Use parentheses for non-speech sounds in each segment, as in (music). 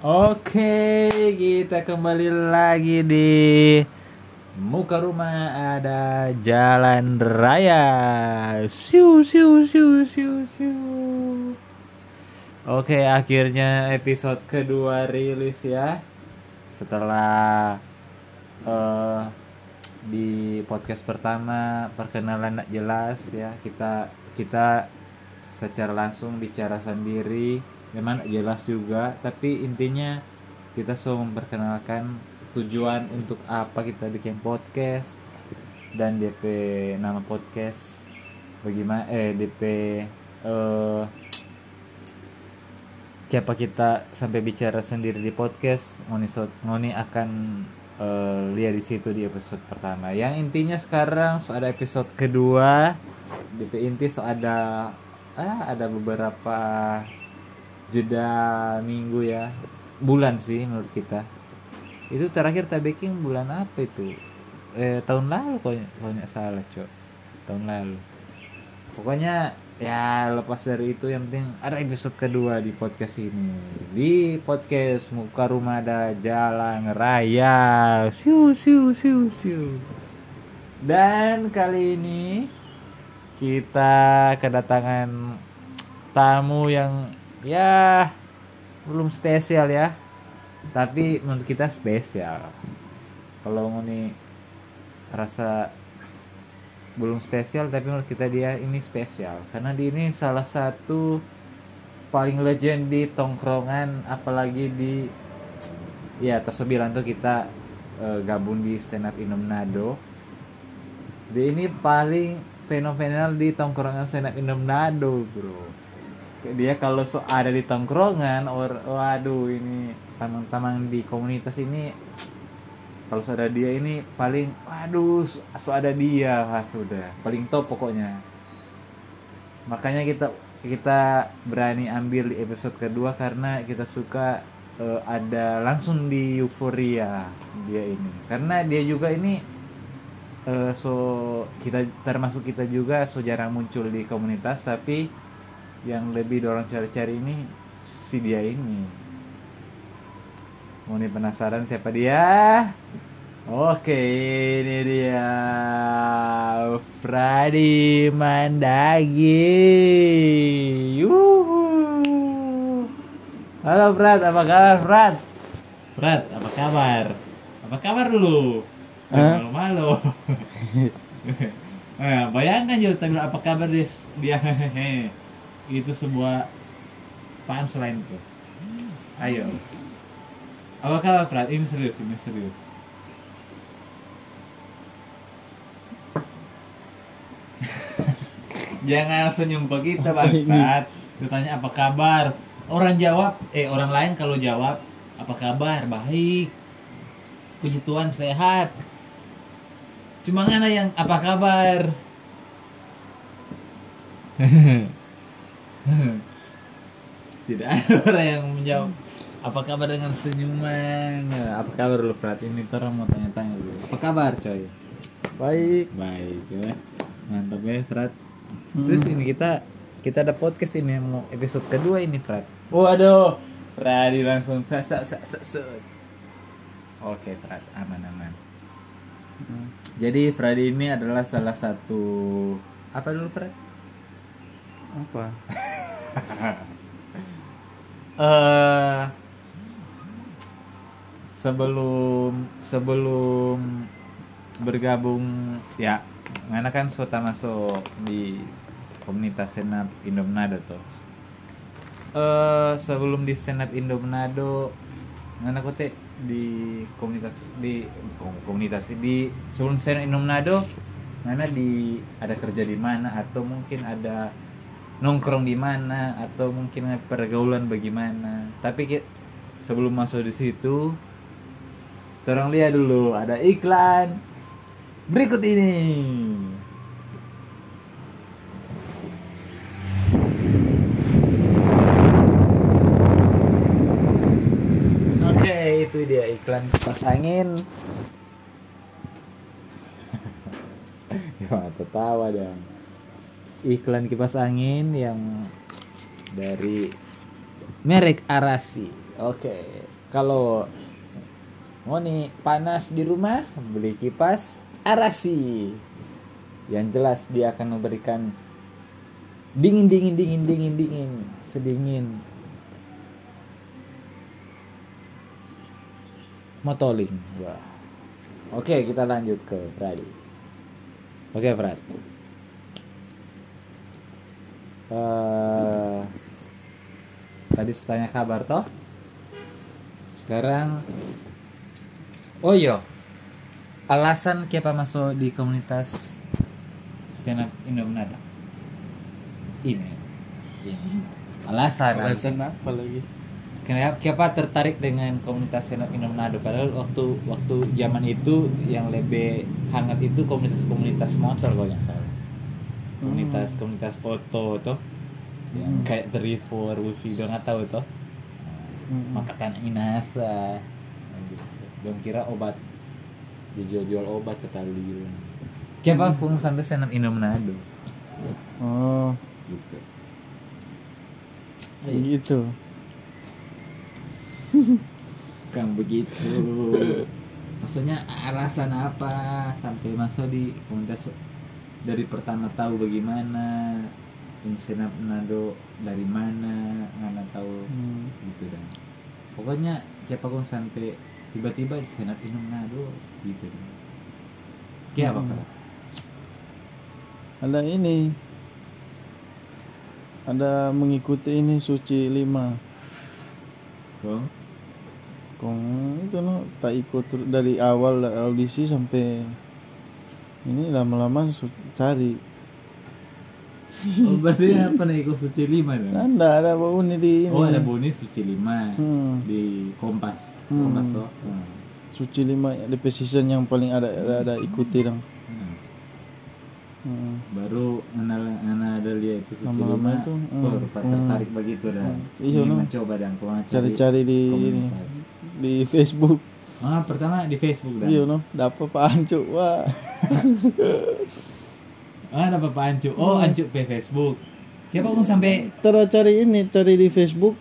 Oke, kita kembali lagi di muka rumah ada jalan raya. Siu siu siu siu siu. Oke, akhirnya episode kedua rilis ya. Setelah eh di podcast pertama perkenalan jelas ya, kita kita secara langsung bicara sendiri memang tak jelas juga tapi intinya kita selalu memperkenalkan tujuan untuk apa kita bikin podcast dan DP nama podcast. Bagaimana eh DP eh kenapa kita sampai bicara sendiri di podcast ngoni ngoni akan eh, lihat di situ di episode pertama. Yang intinya sekarang so ada episode kedua. DP inti so ada ah ada beberapa jeda minggu ya. Bulan sih menurut kita. Itu terakhir tabeking bulan apa itu? Eh tahun lalu nggak salah cok. Tahun lalu. Pokoknya ya lepas dari itu yang penting ada episode kedua di podcast ini. Di podcast muka rumah ada jalan raya. Siu siu siu siu. Dan kali ini kita kedatangan tamu yang ya belum spesial ya. Tapi menurut kita spesial. Kalau ngoni rasa belum spesial tapi menurut kita dia ini spesial. Karena dia ini salah satu paling legend di tongkrongan apalagi di ya terus bilang tuh kita eh, gabung di stand up Indomnado dia ini paling fenomenal di tongkrongan stand up Indomnado bro dia kalau so ada di tongkrongan or waduh ini tamang-tamang di komunitas ini kalau so ada dia ini paling waduh so, ada dia ah, sudah paling top pokoknya. Makanya kita kita berani ambil di episode kedua karena kita suka eh, ada langsung di euforia dia ini. Karena dia juga ini eh, so kita termasuk kita juga so jarang muncul di komunitas tapi yang lebih dorong cari-cari ini si dia ini. Mau nih penasaran siapa dia? Oke ini dia. Fradi Mandagi. Yuhu. halo Frad apa kabar Frad Frad apa kabar? Apa kabar dulu Hah? malu-malu. Nah, (laughs) bayangkan juga tapi apa kabar dia dia (laughs) hehehe itu sebuah punchline tuh. Ayo. Apa kabar Prat ini serius ini serius. (laughs) Jangan senyum ke kita bangsat ditanya apa kabar? Orang jawab eh orang lain kalau jawab apa kabar? Baik. Puji Tuhan sehat. Cuma ngana yang apa kabar (laughs) tidak ada (laughs) orang yang menjawab apa kabar dengan senyuman? Ya, apa kabar lu Prat? Ini orang mau tanya-tanya dulu. Apa kabar coy? Baik. baik ya. Mantap ya Prat. Terus ini kita kita ada podcast ini yang mau episode kedua ini Prat. Waduh. Pradi langsung sa sa sa sa, sa. oke Prat. Aman aman. Jadi Fradi ini adalah salah satu apa dulu Fred? Apa? (laughs) eh sebelum sebelum bergabung ya ngana kan sudah masuk di komunitas senap Indomnado tuh. Eh sebelum di senap Indomnado ngana kote di komunitas di kom- komunitas di sebelum senap Indomnado ngana di ada kerja di mana? Atau mungkin ada nongkrong di mana atau mungkin pergaulan bagaimana tapi ki- sebelum masuk di situ Terang lihat dulu ada iklan berikut ini. Oke, itu dia iklan kipas angin. (laughs) Gimana tertawa dong. Iklan kipas angin yang dari merek Arasi. Oke, kalau mau nih panas di rumah, beli kipas Arasi. Yang jelas dia akan memberikan dingin dingin dingin dingin dingin sedingin motoling. Wah. Oke, kita lanjut ke Fradi. Oke, Frad. Eh, tadi tanya kabar toh? Sekarang Oh iya. Alasan kenapa masuk di komunitas stand up Indo Manado? Ini. Ini. Alasan. Alasan apa lagi? Kenapa, kenapa tertarik dengan komunitas stand up Indo? Padahal waktu waktu zaman itu yang lebih hangat itu komunitas-komunitas motor kalau nggak salah. Komunitas komunitas foto tuh. Yang Hmm. kayak The River, Wusi, udah nggak tahu tuh. Hmm. Makatan Inasa. Dong kira obat dijual-jual obat ke tali. Kenapa langsung sampai stand up Indo Manado? Oh, Gitu. gitu. Bukan (laughs) begitu. Maksudnya alasan apa sampai masuk di komunitas dari pertama tahu bagaimana up Manado dari mana mana tahu Hmm. gitu dan pokoknya siapa kau sampai tiba-tiba di stand up Indo Manado gitu dan. Kayak apa Hmm. Fran? Ada ini. Ada mengikuti ini suci lima. Bang? Kong itu no tak ikut dari awal audisi sampai ini lama-lama su- cari. Oh, berarti apa nih ikut suci lima dong? Anda ada bau ini di ini. Oh ada bonus suci lima Hmm. di Kompas. Hmm. Kompas toh. Hmm. Suci lima DP season yang paling ada ada, ada ikuti dong. Hmm. Hmm. Baru ngana ngana ada lihat itu suci lima. itu, hmm. baru Hmm. tertarik begitu dan Hmm. Iya, ingin no. mencoba dan Cari-cari di ini komunitas. di Facebook. Ah pertama di Facebook dan. Iya no, dapat Pak Ancu. Wah. (laughs) Ah ada Bapak Ancu. Oh Hmm. Ancu pe Facebook. Siapa mau sampai Terus cari ini, cari di Facebook.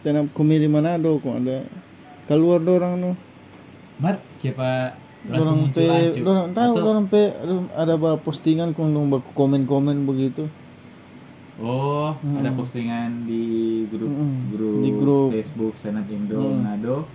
Tenap komedi Manado kok ada. Keluar dorang no. Mar siapa muncul pe, Ancu? dorang tahu dorang pe ada bah postingan kong dong komen-komen begitu. Oh, Hmm. ada postingan di grup Hmm. grup, Di grup. Facebook Senat Indo Hmm. Manado.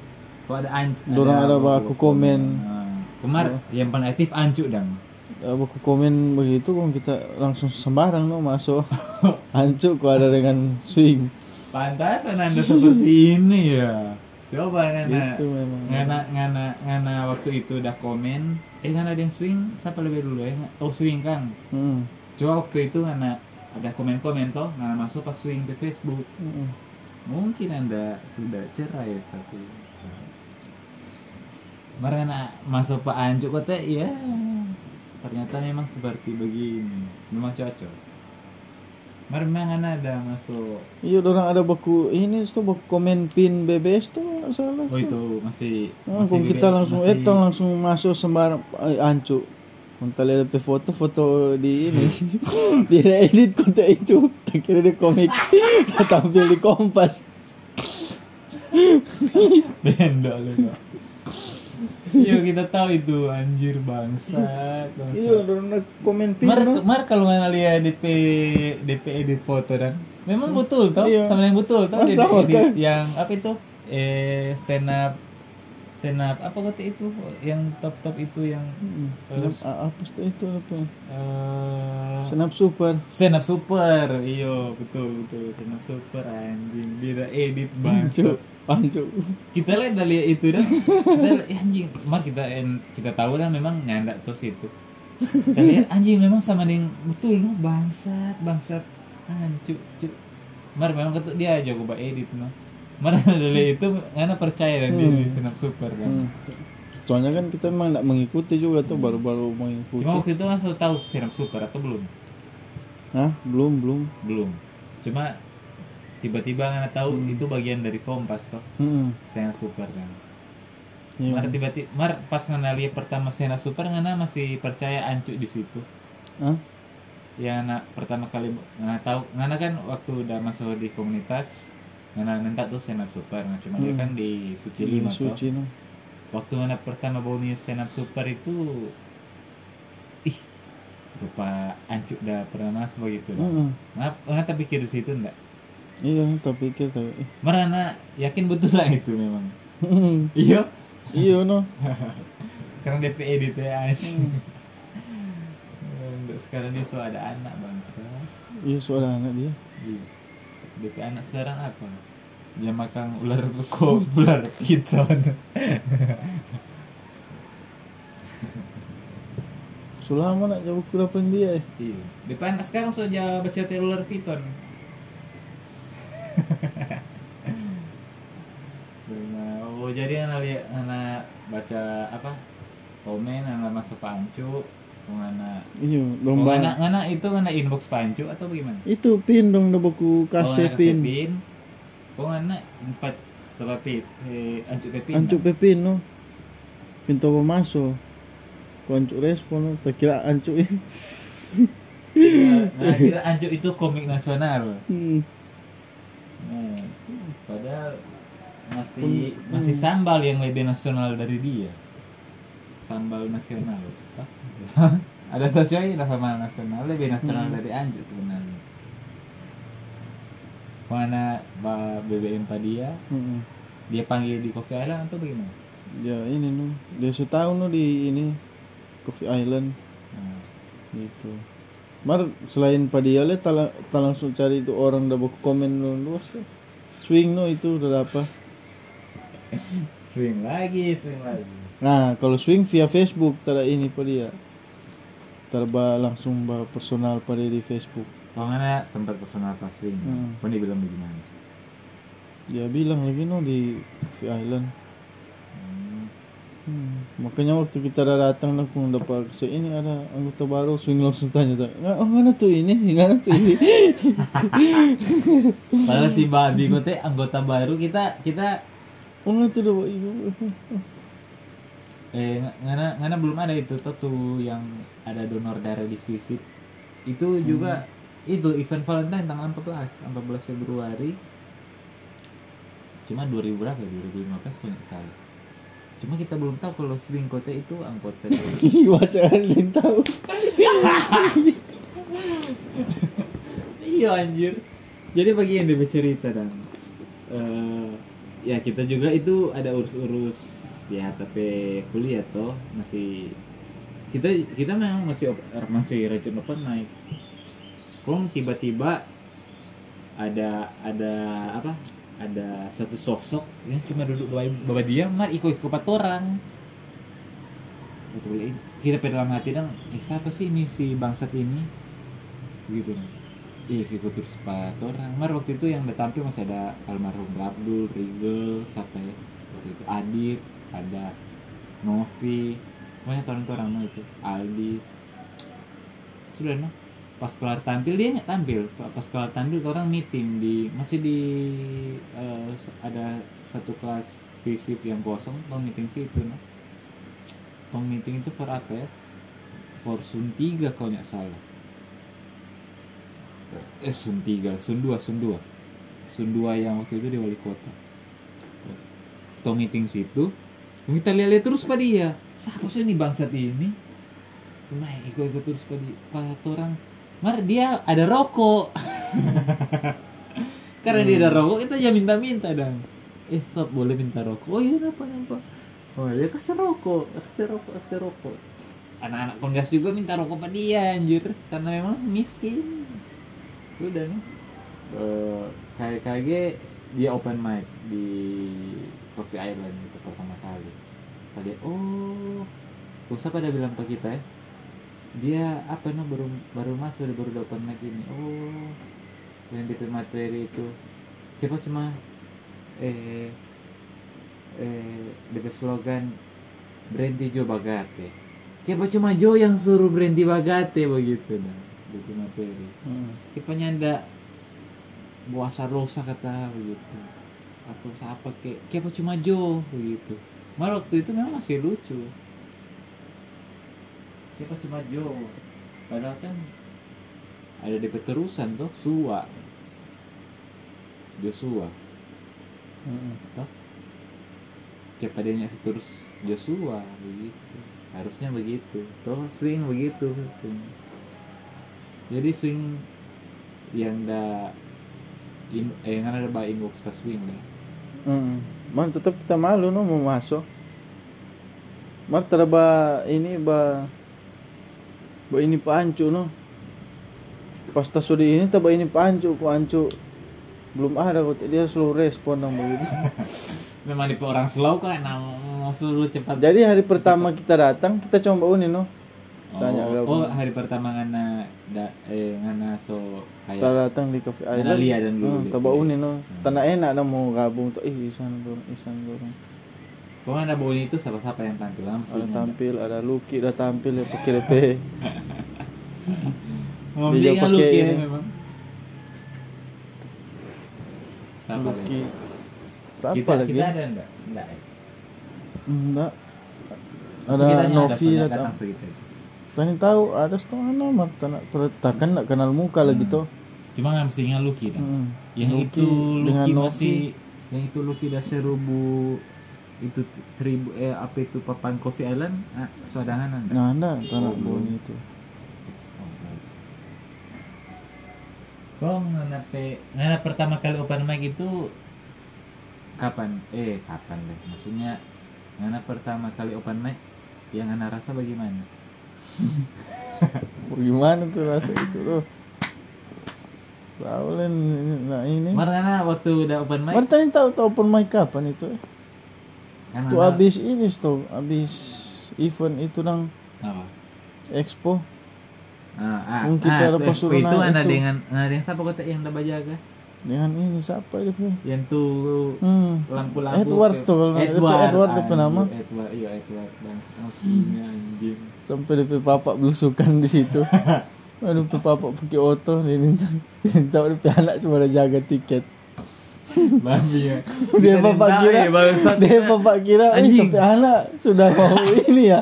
Kok ada Ancu? Dorang ada baku komen. Ah. Kemar yang paling aktif Ancu dang. Apa ku komen begitu kong kita langsung sembarang no masuk. (laughs) Ancu kok ada dengan swing. Pantasan Anda seperti ini ya. Coba ngana Itu memang. ngana ngana ngana waktu itu udah komen. Eh ngana ada yang swing, siapa lebih dulu ya? Oh swing Kang. Hmm. Coba waktu itu ngana ada komen-komen toh, ngana masuk pas swing ke Facebook. Hmm. Mungkin Anda sudah cerai tapi Marana masuk Pak Anjuk kota ya ternyata memang seperti begini memang cocok memang ada masuk Iya, orang ada baku ini tuh baku komen pin BBS tuh salah. oh itu masih Ah, masih kung kita langsung masih- etong langsung masuk sembarang ay, ancu. Kung tali ada pe foto foto di ini. (laughs) Dia edit konten itu. Tak kira di komik. (laughs) tampil di kompas. benda lu Iya kita tahu itu anjir bangsat. bangsat. Iya, nak komen pin. Mar? Mar kalau nggak lihat DP DP edit foto dan memang betul toh Iya. sama yang betul Ah, DP sama, edit kan? yang apa itu eh stand up stand up apa kata itu yang top top itu yang Hmm. Terus? Ah, Apa tuh itu apa? eh Senap super. stand up super iyo betul betul stand up super anjing dia edit bangsat Ancu. kita lihat dari itu dah kita lihat, "Ya, anjing mar kita kita tahu lah memang nyandak terus itu kita lihat anjing memang sama dengan betul no bangsat bangsat ancu cuk mar memang ketuk dia jago ba edit no mar (laughs) dari itu ngana percaya dan dia Hmm. di senap super kan Hmm. Soalnya kan kita memang nggak mengikuti juga tuh baru-baru mengikuti. cuma waktu itu langsung tahu senap super atau belum Hah? Belum, belum. belum cuma tiba-tiba ngana tahu Hmm. itu bagian dari kompas toh Hmm. senap super kan Iya. Mar tiba-tiba Mar pas ngana lihat pertama Sena Super ngana masih percaya ancu di situ. Hah? Ya anak pertama kali ngana tahu ngana kan waktu udah masuk di komunitas Ngana nentak tuh senap super, nah cuma dia Hmm. kan di suci lima tuh. suci no Waktu mana pertama boni senap super itu, ih, rupa ancuk dah pernah masuk begitu lah. Heeh. Ngap, ngapa pikir di situ enggak? Iya tak eh. Merana yakin betul lah itu memang. Iya, iya no (laughs) karena DP edit ya aja. Hmm. Untuk sekarang dia sudah ada anak bangsa. iya soal anak dia Iya. DP anak sekarang apa? Dia makan ular kok ular piton. Sulama nak jauh kurapan dia eh. Iya. DP anak sekarang sudah baca ular piton. Nah, oh jadi anak lihat anak baca apa? Komen anak masuk pancu, mana Iya, Oh, lomba. anak anak itu anak inbox pancu atau bagaimana? Itu pin dong udah buku Oh, kasih anak pin. pin. Anak empat sebab pin eh ancuk pepin. Ancuk pepin no. Pintu masuk. Kau respon no. Tak kira ancuk ini. Nah, kira ancuk itu komik nasional. Hmm. Padahal masih masih sambal yang lebih nasional dari dia. Sambal nasional. (laughs) Ada tuh coy lah sambal nasional lebih nasional Hmm. dari anjuk sebenarnya. Mana BBM Padia Hmm. dia panggil di Coffee Island atau bagaimana? Ya ini no. Dia setahun no di ini Coffee Island Nah, gitu. Mar selain Padia le tak langsung cari itu orang buku komen no luas kan. Swing no itu udah apa? swing lagi, swing lagi. Nah, kalau swing via Facebook tada ini Padia. Terba langsung ba personal pada di Facebook. Kalau mana sempat personal pas swing, Hmm. pun dia bilang bagaimana? Dia bilang lagi no di Island. Hmm. Hmm. Makanya waktu kita dah datang lah kung dapat se ini ada anggota baru swing langsung tanya tak, "Nga- oh mana tuh ini, mana tuh ini. (laughs) Padahal si babi kok teh anggota baru kita kita oh mana tuh dah ibu. eh ng- ngana ngana belum ada itu tuh tuh yang ada donor darah di visit itu juga itu event Valentine tanggal 14 14 Februari cuma 2000 berapa ya 2015 kalau nggak salah cuma kita belum tahu kalau swing kote itu anggota Baca yang tahu. iya anjir. Jadi bagian dia bercerita dan eh, ya kita juga itu ada urus-urus. Ya tapi kuliah toh masih kita kita memang masih masih rajin open mic. Kok tiba-tiba ada ada apa ada satu sosok yang cuma duduk bawa, dia mar ikut ikut orang. Betul kita dalam hati dong eh, siapa sih ini si bangsat ini? Gitu. Iya ikut terus empat orang. Mar waktu itu yang tampil masih ada almarhum Abdul Rigel siapa ya? Waktu itu Adit ada Novi. Banyak orang-orang itu Aldi. Sudah no pas kelar tampil dia nggak tampil. Pas kelar tampil orang meeting di masih di eh, ada satu kelas visip yang kosong tong meeting situ no tong meeting itu for apa ya? For Sun 3 kalau nggak salah. Eh Sun 3 Sun 2 Sun 2 Sun 2 yang waktu itu di wali kota. Tong meeting situ kita lihat-lihat terus pada dia. Siapa sih ini bangsat ini? Nah, ikut-ikut terus pada orang Mar dia ada rokok. (laughs) Karena dia ada rokok kita jangan minta-minta dong. Eh sob boleh minta rokok? Oh iya kenapa kenapa? Oh dia kasih rokok kasih rokok kasih rokok. Anak-anak penggas juga minta rokok pada dia anjir. Karena memang miskin. Sudah nih Eh, kayak KG dia open mic di Coffee Island itu pertama kali. Tadi oh Usah pada bilang ke kita ya dia apa no baru baru masuk baru open mic ini. Oh yang di materi itu. Siapa cuma eh eh DP slogan berhenti Jo Bagate siapa cuma Jo yang suruh berhenti Bagate begitu nah DP materi. Hmm. siapa nyanda buasa rosa kata begitu. Atau siapa ke siapa cuma Jo begitu. Malah waktu itu memang masih lucu siapa cuma Jo padahal kan ada DP terusan tuh Suwa. Joshua. Mm. toh? Siapa dia ngasih terus Joshua begitu. Harusnya begitu. Toh swing begitu swing. Jadi swing yang da in, eh yang ada ba inbox pas swing dah. Mm. Man tetap kita malu no mau masuk. Mar tada ba ini ba ba ini pancu no. Pas tas sudah ini taba ini pancu ku ancu belum ada kok dia slow respon nang begitu. (laughs) memang di orang slow kan mau suruh cepat Jadi hari pertama kita datang kita coba ini no. oh, tanya oh, gabung. hari pertama ngana da, eh ngana so Kita datang di Cafe Island. lihat dan dulu Hmm, taba ini no. Tanah enak na mau gabung tuh ih isan dorong isan dorong. Ada bau itu siapa-siapa yang tampil kan Ada tampil, ada Lucky udah tampil ya pakai. Mau Dia pakai (laughs) lu ini. memang. Siapa lagi? Siapa kita, lagi? Kita ada enggak? Enggak. ya? Enggak. Kita Ada ada Novi soalnya datang. Tani tahu ada setengah nama tak takkan nak kenal muka lagi Hmm. tuh. Cuma nggak mesti ingat Lucky kan. Hmm. Yang itu Novi. masih yang itu Lucky dah seribu itu tribu eh apa itu papan Coffee Island ah, saudangan anda Nah, ada tanah Oh, boni itu. Kau nganape ngana pertama kali open mic itu kapan? Eh kapan deh? Maksudnya ngana pertama kali open mic yang ngana rasa bagaimana? (laughs) Bagaimana tuh rasa itu tuh? Tahu lah nah ini. Mar ngana waktu udah open mic Martani tahu tahu open mic kapan itu? eh? Kan Tuh ngana- abis ini tuh, abis event itu nang apa? expo. Ah, ah, Mungkin kita ada tuh, pasurunan itu ada itu. dengan ada yang siapa kota yang ada bajaga Dengan ini siapa punya? yang tuh Hmm. lampu-lampu Edward tuh kalau itu Edward dia nama. anjing, Edward iya Edward bang Maksudnya anjing Sampai DP bapak belusukan di situ. (laughs) Aduh, DP bapak pakai oto dia minta (laughs) minta DP anak cuma ada jaga tiket. Babi ya (laughs) Dia bapak kira, dia bapak kira, Anjing. tapi anak sudah mau (laughs) ini ya.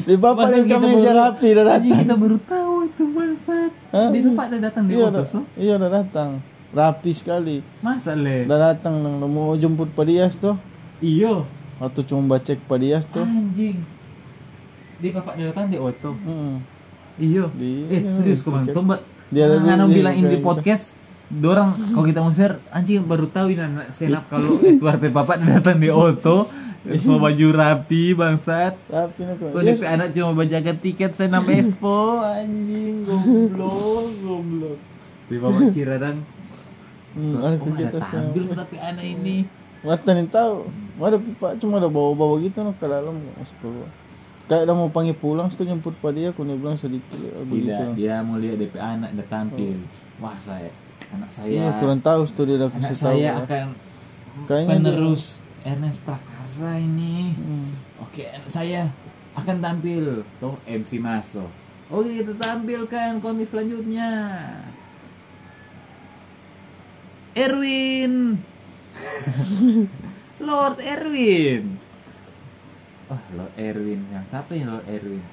Dia bapak yang kita meja rapi udah datang. kita baru tahu itu bangsat. Di bapak udah datang di Iya, udah, so. iya udah datang. Rapi sekali. Masa le? Udah datang nang mau jemput Pak Dias tuh. Iyo. Atau cuma cek Pak Dias tuh. Anjing. Di bapak udah datang di auto. Hmm. Iyo. Di- Eh serius kau bang. Dia ada Dia di- di kayak podcast. Dorang kalau kita mau share anjing baru tahu ini anak senap kalau Edward bapak datang di auto. Semua baju rapi bangsat. Rapi nih kok. DP anak cuma bajakan tiket senam (laughs) expo anjing goblok goblok. Di bapak kira dan Hmm, So, oh, ada tampil tapi anak ini Marta nih tahu. Ada pipa cuma ada bawa-bawa gitu no ke dalam masuk. Kayak udah mau panggil pulang, tuh jemput Pak dia, aku nih bilang sedikit begitu. tidak dia mau lihat DP anak udah tampil wah saya anak saya. Iya, kurang tahu dia udah anak kasih tahu. saya ya. akan Kayaknya penerus Ernest Prakarsa ini. Hmm. oke saya akan tampil. Tuh MC Maso. Oke kita tampilkan komik selanjutnya. Erwin. (laughs) Lord Erwin. Oh Lord Erwin. Yang siapa yang Lord Erwin?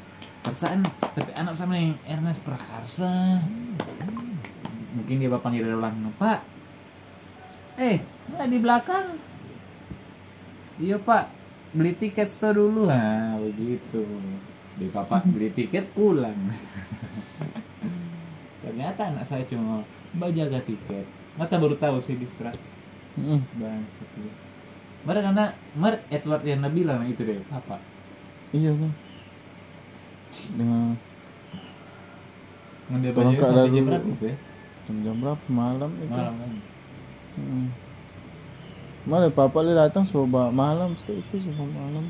Perasaan tapi anak sama yang Ernest Prakarsa mungkin dia bapak ngira ulang pak eh nggak di belakang? Iya pak beli tiket store dulu. Ah begitu. Di bapak (laughs) beli tiket pulang. (laughs) Ternyata anak saya cuma mbak jaga tiket. Mata baru tahu sih di Fra Hmm. bangsat dia. Mari karena Mar Edward yang Nabila nah itu deh apa Iya kan. Dengan ngambil Tolong baju sampai jam berapa itu ya jam, jam berapa malam itu? malam kan Hmm. Mana papa dia datang coba malam itu coba malam.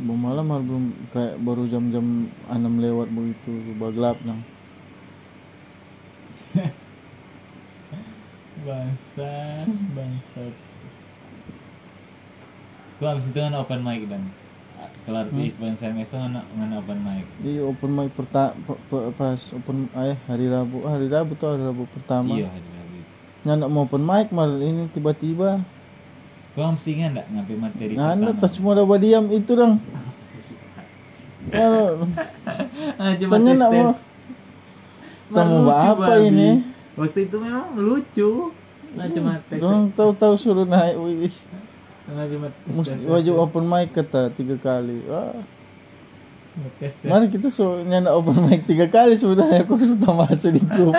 Coba malam har- belum kayak baru jam-jam 6 lewat begitu coba gelap nang. (laughs) bangsat bangsat gua abis itu kan open mic dan kelar tuh event saya besok kan ngan open mic Di open mic perta pe- pe- pas open eh hari Rabu ah, hari Rabu tuh hari Rabu pertama. iya hari Rabu itu. Nyandak mau open mic mal ini tiba-tiba gua mesti nggak ngambil materi Nggak pertama? tas cuma ada diam itu dong. (laughs) Ah, cuma tanya tes nak tes mau Tamu apa babi. ini? waktu itu memang lucu nah cuma tek Dong tahu-tahu suruh naik wih. Mesti wajib open mic kata tiga kali. Wah. tes tes Mari kita so nyanda open mic tiga kali sebenarnya aku sudah masuk di grup.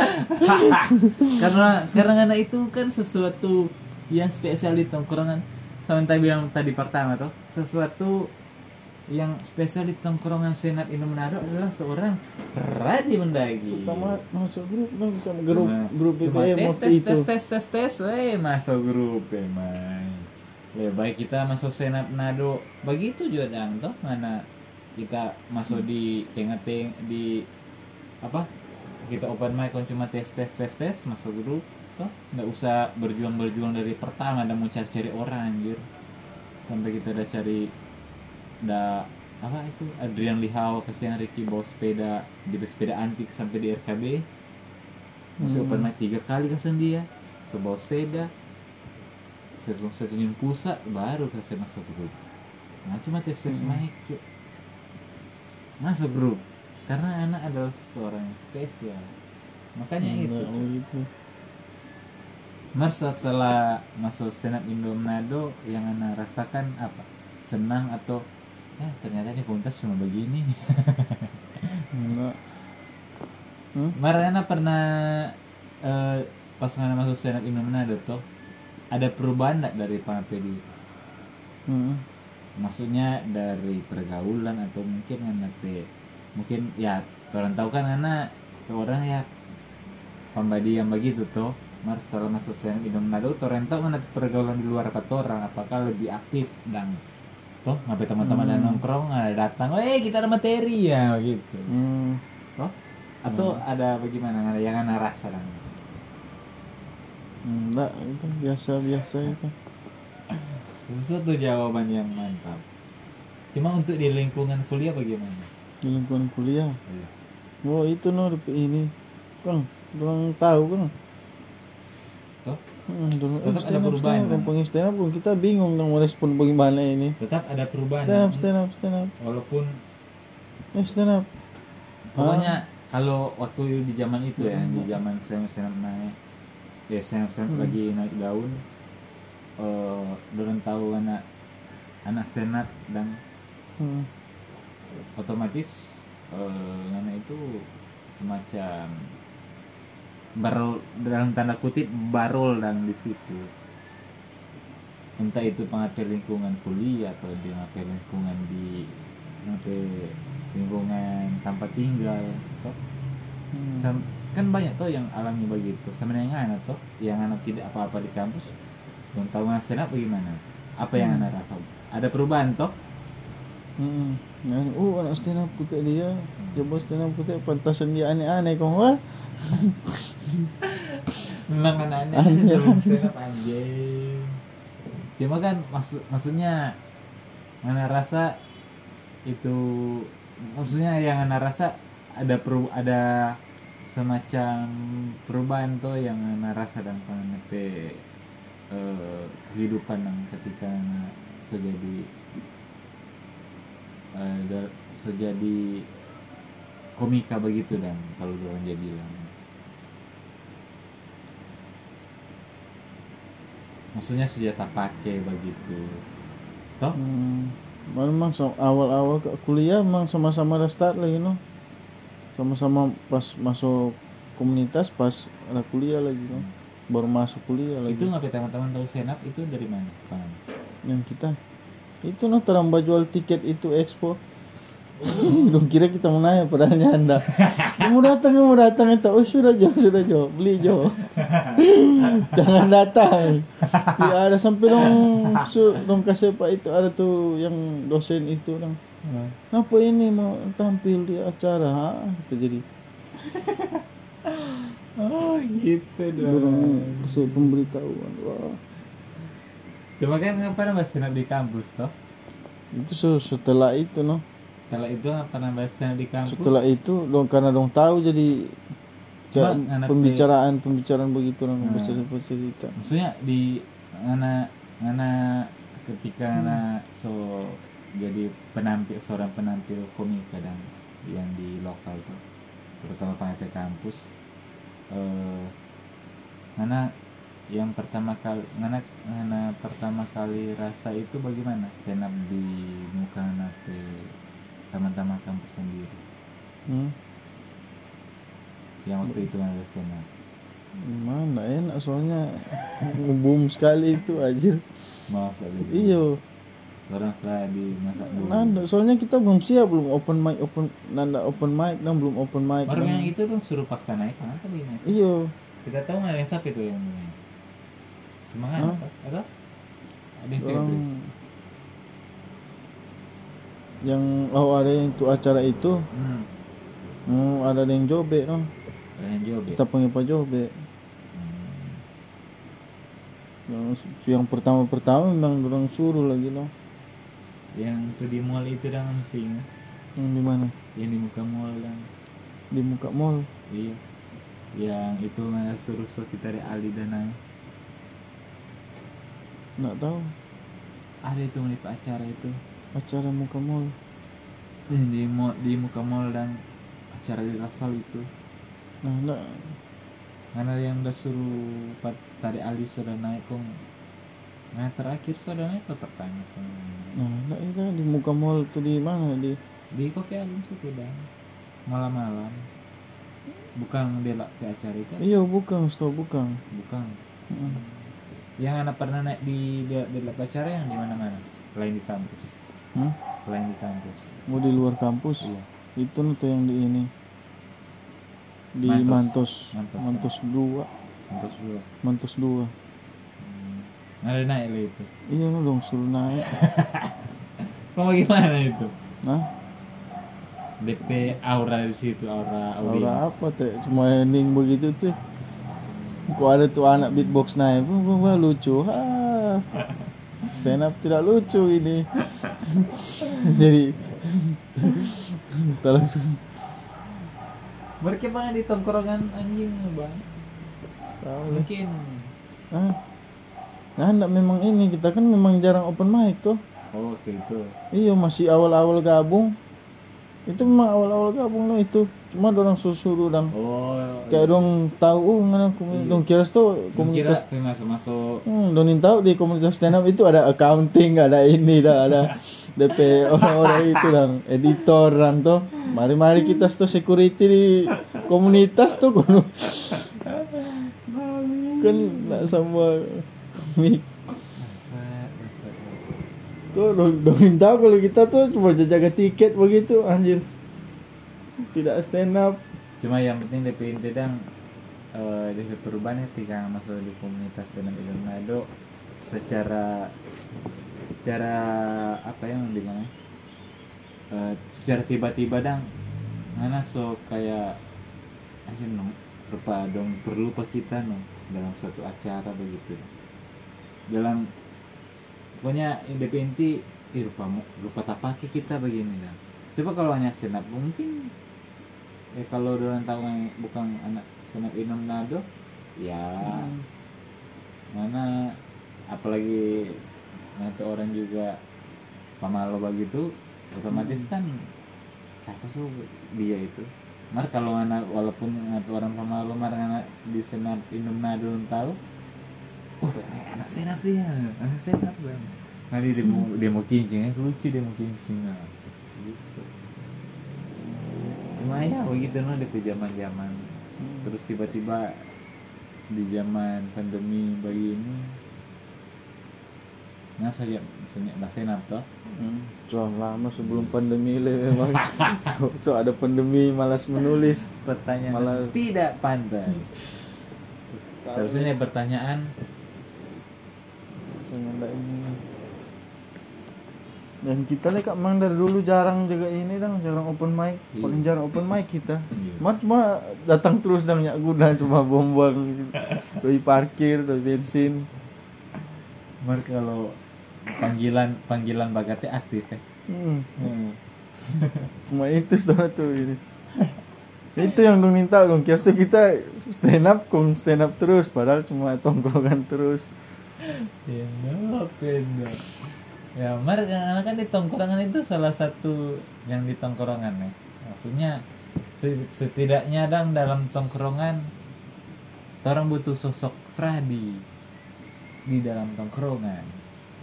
(laughs) karena karena karena itu kan sesuatu yang spesial di tongkrongan sama bilang tadi pertama tuh sesuatu yang spesial di tongkrongan senat Indo Manado adalah seorang Radi Mendagi Kita ma- masuk grup dong sama grup Cuma- grup cuma BBM tes, tes, itu. tes tes tes tes eh masuk grup emang lebih baik kita masuk senat Manado begitu juga dang toh? Mana kita masuk di tengah-teng di apa? Kita open mic kan cuma tes tes tes tes masuk grup toh? Nggak usah berjuang berjuang dari pertama dan mau cari cari orang anjir. Sampai kita udah cari udah apa itu? Adrian Lihau kasihan Ricky bawa sepeda di sepeda antik sampai di RKB masih Hmm. open mic tiga kali kasihan dia. So bawa sepeda saya langsung saya tunjuk pusat baru saya masuk grup nah cuma tes tes Hmm. cuk masuk grup karena anak adalah seorang yang spesial makanya itu Enggak, Cuk. gitu. Mar setelah masuk stand up Indo Manado yang anda rasakan apa senang atau ya ternyata ini komunitas cuma begini Enggak. (laughs) Hmm? Mar anda pernah eh, pas anda masuk stand up Indo Manado tuh ada perubahan nggak dari Pangapedi Hmm. maksudnya dari pergaulan atau mungkin anda pe mungkin ya orang tahu kan anda orang ya pembadi yang begitu tuh Mar setelah masuk Indo Manado orang tahu kan ada pergaulan di luar apa orang apakah lebih aktif dan toh ngapain teman-teman ada Hmm. nongkrong ada datang eh kita ada materi ya gitu. Hmm. toh? Atau ada bagaimana? Ada yang anda rasa dan Enggak, itu biasa-biasa itu. sesuatu jawaban yang mantap cuma untuk di lingkungan kuliah bagaimana Di lingkungan kuliah. Oh, itu no ini. Kang, orang tahu kan. toh Hmm, dulu Tetap eh, ada stand up, perubahan, stand up, kan? Stand up pun kita bingung dong merespon bagaimana ini. tetap ada perubahan Stand up, stand up, stand up. walaupun Eh, stand up. pokoknya Ah. kalau waktu di zaman itu ya di Hmm. zaman saya saya naik ya saya Hmm. lagi naik daun eh dorong tahu anak anak stand up dan Hmm. otomatis eh anak itu semacam barul dalam tanda kutip barul dan di situ entah itu pengatur lingkungan kuliah atau di lingkungan di lingkungan tempat tinggal toh Hmm. Sam- kan banyak tuh yang alami begitu sama yang anak tuh yang anak tidak apa-apa di kampus belum tahu nggak stand up bagaimana apa yang Hmm. anak rasa ada perubahan toh Hmm. Nah, oh anak stand up kutek dia. Dia bos stand up kutek pantasan dia aneh-aneh kau wah. (laughs) memang anak-anak Anjing. sebelum stand up anjing cuma kan maksud maksudnya anak rasa itu maksudnya yang anak rasa ada peru ada semacam perubahan tuh yang anak rasa dan pengenete eh, kehidupan yang ketika sejadi da- sejadi komika begitu dan kalau orang dia bilang maksudnya sudah tak pakai begitu toh Hmm. Memang so- awal-awal kuliah memang sama-sama ada start lagi no. Sama-sama pas masuk komunitas pas ada kuliah lagi no. Baru masuk kuliah lagi. itu ngapain teman-teman tahu senap itu dari mana Tangan. yang kita? Itu no teramba jual tiket itu expo. (laughs) Dong kira kita mau nanya padahal nyanda Dia mau datang mau datang itu oh sudah jo sudah jo. Beli jo. (laughs) Jangan datang. Tidak ada sampai dong dong kasih pak itu ada tuh yang dosen itu dong apa ini mau tampil di acara itu jadi (laughs) oh gitu dorong kasih pemberitahuan wah. Coba kan ngapain senap di kampus toh? Itu se- setelah itu no setelah itu bahas senap di kampus? Setelah itu dong karena dong tahu jadi anak pembicaraan pembicaraan begitu dong Nah. bercerita cerita maksudnya di ngana ngana ketika ngana so jadi penampil seorang penampil komik kadang yang di lokal tuh terutama pengajar kampus. Eh ngana yang pertama kali ngana, ngana pertama kali rasa itu bagaimana stand up di muka nape teman-teman kampus sendiri? Hmm? yang waktu itu ada stand up mana enak soalnya. (laughs) Ngebum sekali itu aja masa gitu iyo seorang lah di masa dulu. Nanda soalnya kita belum siap belum open mic open nanda open mic dan belum open mic dan- yang itu dong suruh paksa naik kan? Apa gimana iyo kita tahu nggak ada yang sakit tuh yang cuma kan atau ada yang orang yang oh ada yang itu acara itu. Hmm. hmm, ada yang jobe no ada yang ya kita panggil pak jobe Hmm. yang, yang pertama pertama memang orang suruh lagi no yang tuh di mall itu masih ingat. Yang di mana? Yang di muka mall dan di muka mall? Iya. Yang itu nggak suruh so kita dari Ali dan Nai. nggak tahu. Ada itu nih acara itu. Acara muka mall. Di mall di muka mall dan acara di Rasal itu. Nah nggak. Karena yang udah suruh tadi Ali sudah naik kong nah terakhir sudah naik tuh pertanyaan sama nah nggak itu di muka mall tuh di mana? Di di Coffee Alliance itu dan malam-malam. Bukan lah ke acara itu iya bukan setahu bukan. Bukan. Mm. yang anak pernah naik di di, di lab acara yang di mana-mana? Selain di kampus. Hmm? selain di kampus. Mau di luar kampus? Iya. Itu tuh yang di ini. Di Mantos. Mantos. Mantos, Mantos, dua. Untuk dua. Mantos dua. hmm. Ada naik lah itu? Iya no dong suruh naik. (laughs) Kok bagaimana itu? Nah DP aura di situ aura audiens. Aura apa teh? Cuma ending begitu tuh kok ada tuh anak beatbox naik? Wah, wah, wah, lucu. Ha stand up tidak lucu ini. (laughs) Jadi kita langsung mereka banget di tongkrongan anjing bang. Tahu. Mungkin. Ah nah enggak memang ini kita kan memang jarang open mic tuh. Oh gitu iya masih awal-awal gabung. Itu memang awal-awal gabung loh itu. Cuma orang suruh dong oh kayak dong tahu oh ngana komunitas dong kira tuh komunitas komunitas masuk masuk Hmm, Donin tahu di komunitas stand up itu ada accounting, ada ini dah, ada DP (laughs) orang-orang itu dan editor dan tuh. Mari-mari kita tuh security di komunitas tuh (laughs) kan nggak sama mik tuh Don- Donin tahu kalau kita tuh cuma jaga tiket begitu anjir. Tidak stand up. cuma yang penting DP inti dan eh, DP perubahan ketika masuk di komunitas senam Illuminado secara secara apa yang dengan eh, secara tiba-tiba dang mana so kayak aja no rupa dong perlu pak kita no dalam suatu acara begitu dalam pokoknya DP inti ih, rupa mo- rupa tak pakai kita begini dah coba kalau hanya senap mungkin ya kalau orang tahu yang bukan anak senap Inom Nado ya mana apalagi nanti orang juga pamalo begitu otomatis kan siapa sih dia itu? Mar kalau anak walaupun anak orang pamalo mar anak di senap Inom Nado tahu oh anak senap dia. Anak senap bang nanti dia mau dia mau kincing eh, lucu dia mau kincing nah gitu cuma ya begitu no. Di zaman zaman terus tiba-tiba di zaman pandemi begini nggak saja senyap bahasa senap toh. Hmm, so lama sebelum pandemi le memang. (laughs) So, so ada pandemi malas menulis. Pertanyaan. Malas. tidak pantas. Seharusnya pertanyaan Soalnya nggak ini. dan kita nih kak mang dari dulu jarang jaga ini dong jarang open mic. Iya. paling jarang open mic kita. Iya. Mar cuma datang terus dong nyak guna cuma buang-buang. (laughs) Doi parkir doi bensin. Mar kalau panggilan panggilan bagatnya aktif ya? Hmm. (laughs) cuma itu sama tuh ini. Itu yang dong minta dong. Kios tuh kita stand up kong stand up terus. Padahal cuma tongkrongan terus ya pendo ya mar karena kan di tongkrongan itu salah satu yang di tongkrongan ya. Maksudnya se- setidaknya dang dalam tongkrongan orang butuh sosok Fradi di dalam tongkrongan.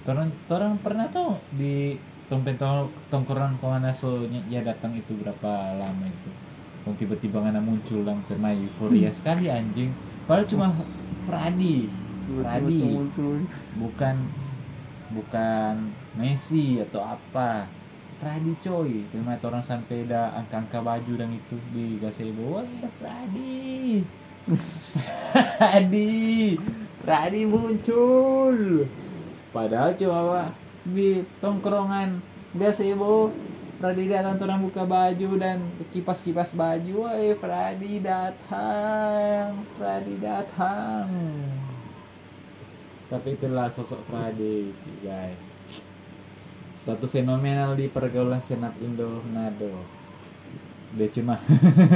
Orang orang pernah tuh di tempat tong- tongkrongan ke mana? So ya datang itu berapa lama itu? Kok tiba-tiba ngana muncul dan kena euforia sekali anjing. Padahal cuma Fradi Muncul bukan bukan Messi atau apa. Fradi coy. Terima orang sampai dah angka-angka baju dan itu di gazebo. Wah Fradi Fradi Fradi muncul. Padahal cuma di tongkrongan gazebo Fradi datang orang buka baju dan kipas-kipas baju. Wah Fradi datang. Fradi datang tapi itulah sosok Frade guys. Suatu fenomenal di pergaulan senat Indo Nado. Dia cuma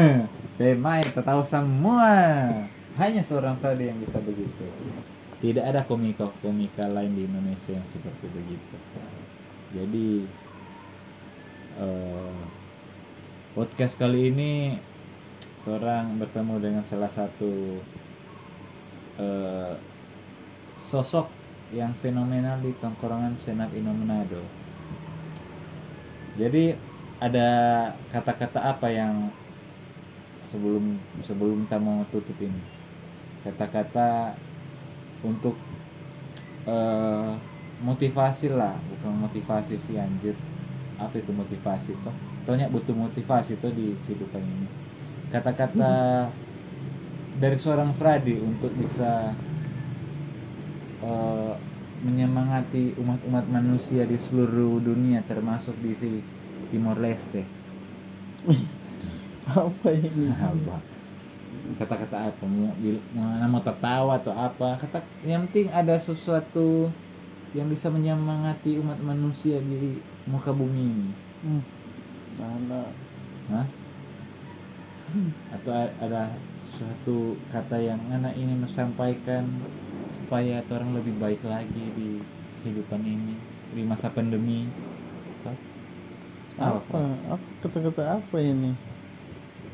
(laughs) pemain tahu semua. Hanya seorang Frade yang bisa begitu. Tidak ada komika komika lain di Indonesia yang seperti begitu. Jadi eh, podcast kali ini orang bertemu dengan salah satu eh, sosok yang fenomenal di tongkrongan Senat Indo Manado. Jadi ada kata-kata apa yang sebelum sebelum kita mau tutup ini? Kata-kata untuk eh, motivasi lah, bukan motivasi sih anjir. Apa itu motivasi toh? Tohnya butuh motivasi tuh di kehidupan ini. Kata-kata dari seorang Fradi untuk bisa eh, menyemangati umat-umat manusia di seluruh dunia termasuk di si Timor Leste. (laughs) apa ini Apa? Kata-kata apa? Mau, bil- mau, tertawa atau apa? Kata yang penting ada sesuatu yang bisa menyemangati umat manusia di muka bumi ini. hmm. mana Hah? Atau ada suatu kata yang anak ini mau sampaikan supaya orang lebih baik lagi di kehidupan ini di masa pandemi. Apa? apa? Apa kata-kata apa ini?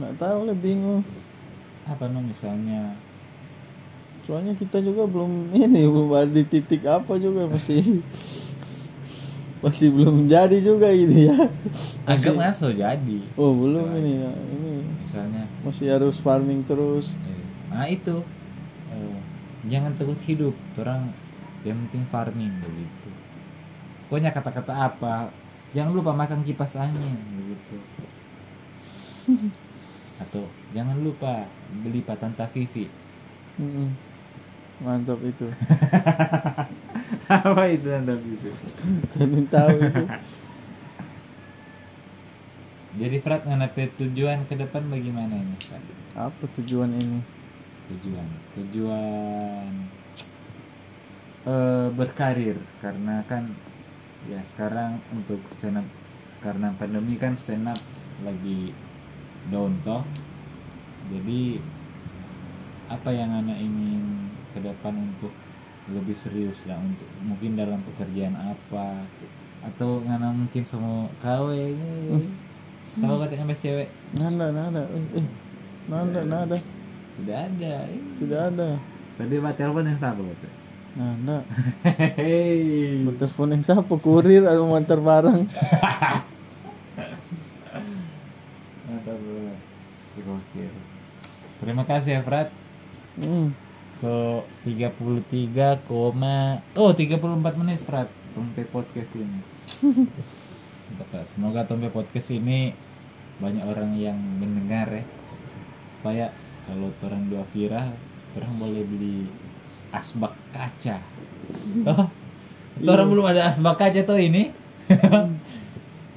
Nggak tahu lah bingung. Apa no misalnya? Soalnya kita juga belum ini (laughs) belum ada di titik apa juga masih (laughs) masih belum jadi juga ini ya. Agak ngaso jadi. Oh belum Betul. ini ya ini. Misalnya. Masih harus farming terus. Eh, nah itu jangan takut hidup orang yang penting farming begitu. Pokoknya kata-kata apa? Jangan lupa makan kipas angin begitu. (laughs) Atau jangan lupa beli patanta Vivi mantap itu. (laughs) Apa itu Vivi tadi tahu itu. Jadi Frat nganape tujuan ke depan bagaimana ini Frat? apa tujuan ini tujuan. Tujuan eh berkarir. Karena kan ya sekarang untuk stand up karena pandemi kan stand up lagi down toh. Jadi apa yang anak ingin ke depan untuk lebih serius lah untuk mungkin dalam pekerjaan apa? Atau ngana mungkin semua kawe tahu kata sampai cewek? Nada nada eh, eh. nada nada tidak ada eh. tidak ada Tadi pak telepon yang sama kata. nada Hei. telepon yang siapa kurir mau antar barang Mantap banget. Gokil. Terima kasih ya Frat. hmm. So 33, koma oh 34 menit Frat Tompe podcast ini. Semoga Tompe podcast ini banyak orang yang mendengar ya. Supaya kalau orang dua viral, orang boleh beli asbak kaca. Oh, orang belum ada asbak kaca tuh ini. (laughs)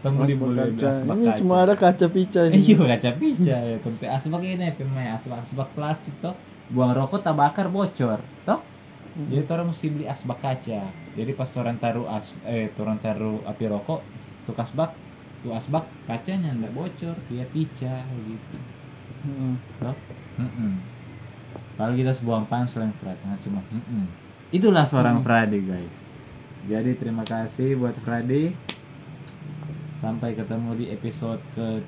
Tong beli Asbak boleh kaca. asbak ini kaca. cuma ada kaca pica ini Iya kaca pica ya tempe asbak ini pemain asbak asbak plastik toh buang rokok tak bakar bocor toh jadi orang mesti beli asbak kaca jadi pas orang taruh as eh orang taruh api rokok tuh asbak tuh asbak kacanya ndak bocor dia pica gitu Hmm. toh Mm-mm. kalau kita sebuah yang berat nah, cuma mm-mm. itulah seorang Frade guys. Jadi terima kasih buat Frade sampai ketemu di episode ke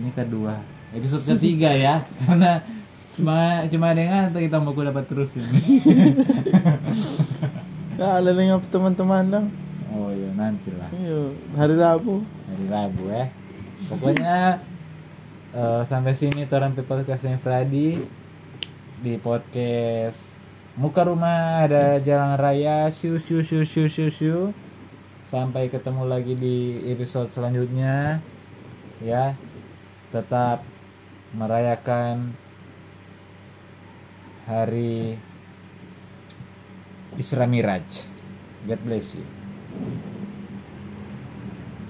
ini kedua. Episode ketiga ya. (laughs) Karena cuma cuma dengan kita mau dapat terus ini. Nah, (laughs) ada dengan teman-teman dong. oh iya nanti lah. Iya, hari Rabu. hari Rabu ya. Pokoknya eh, sampai sini Toran podcastnya Fradi. Di podcast muka rumah ada jalan raya siu siu siu siu siu siu. Sampai ketemu lagi di episode selanjutnya. Ya tetap merayakan hari Isra Miraj. God bless you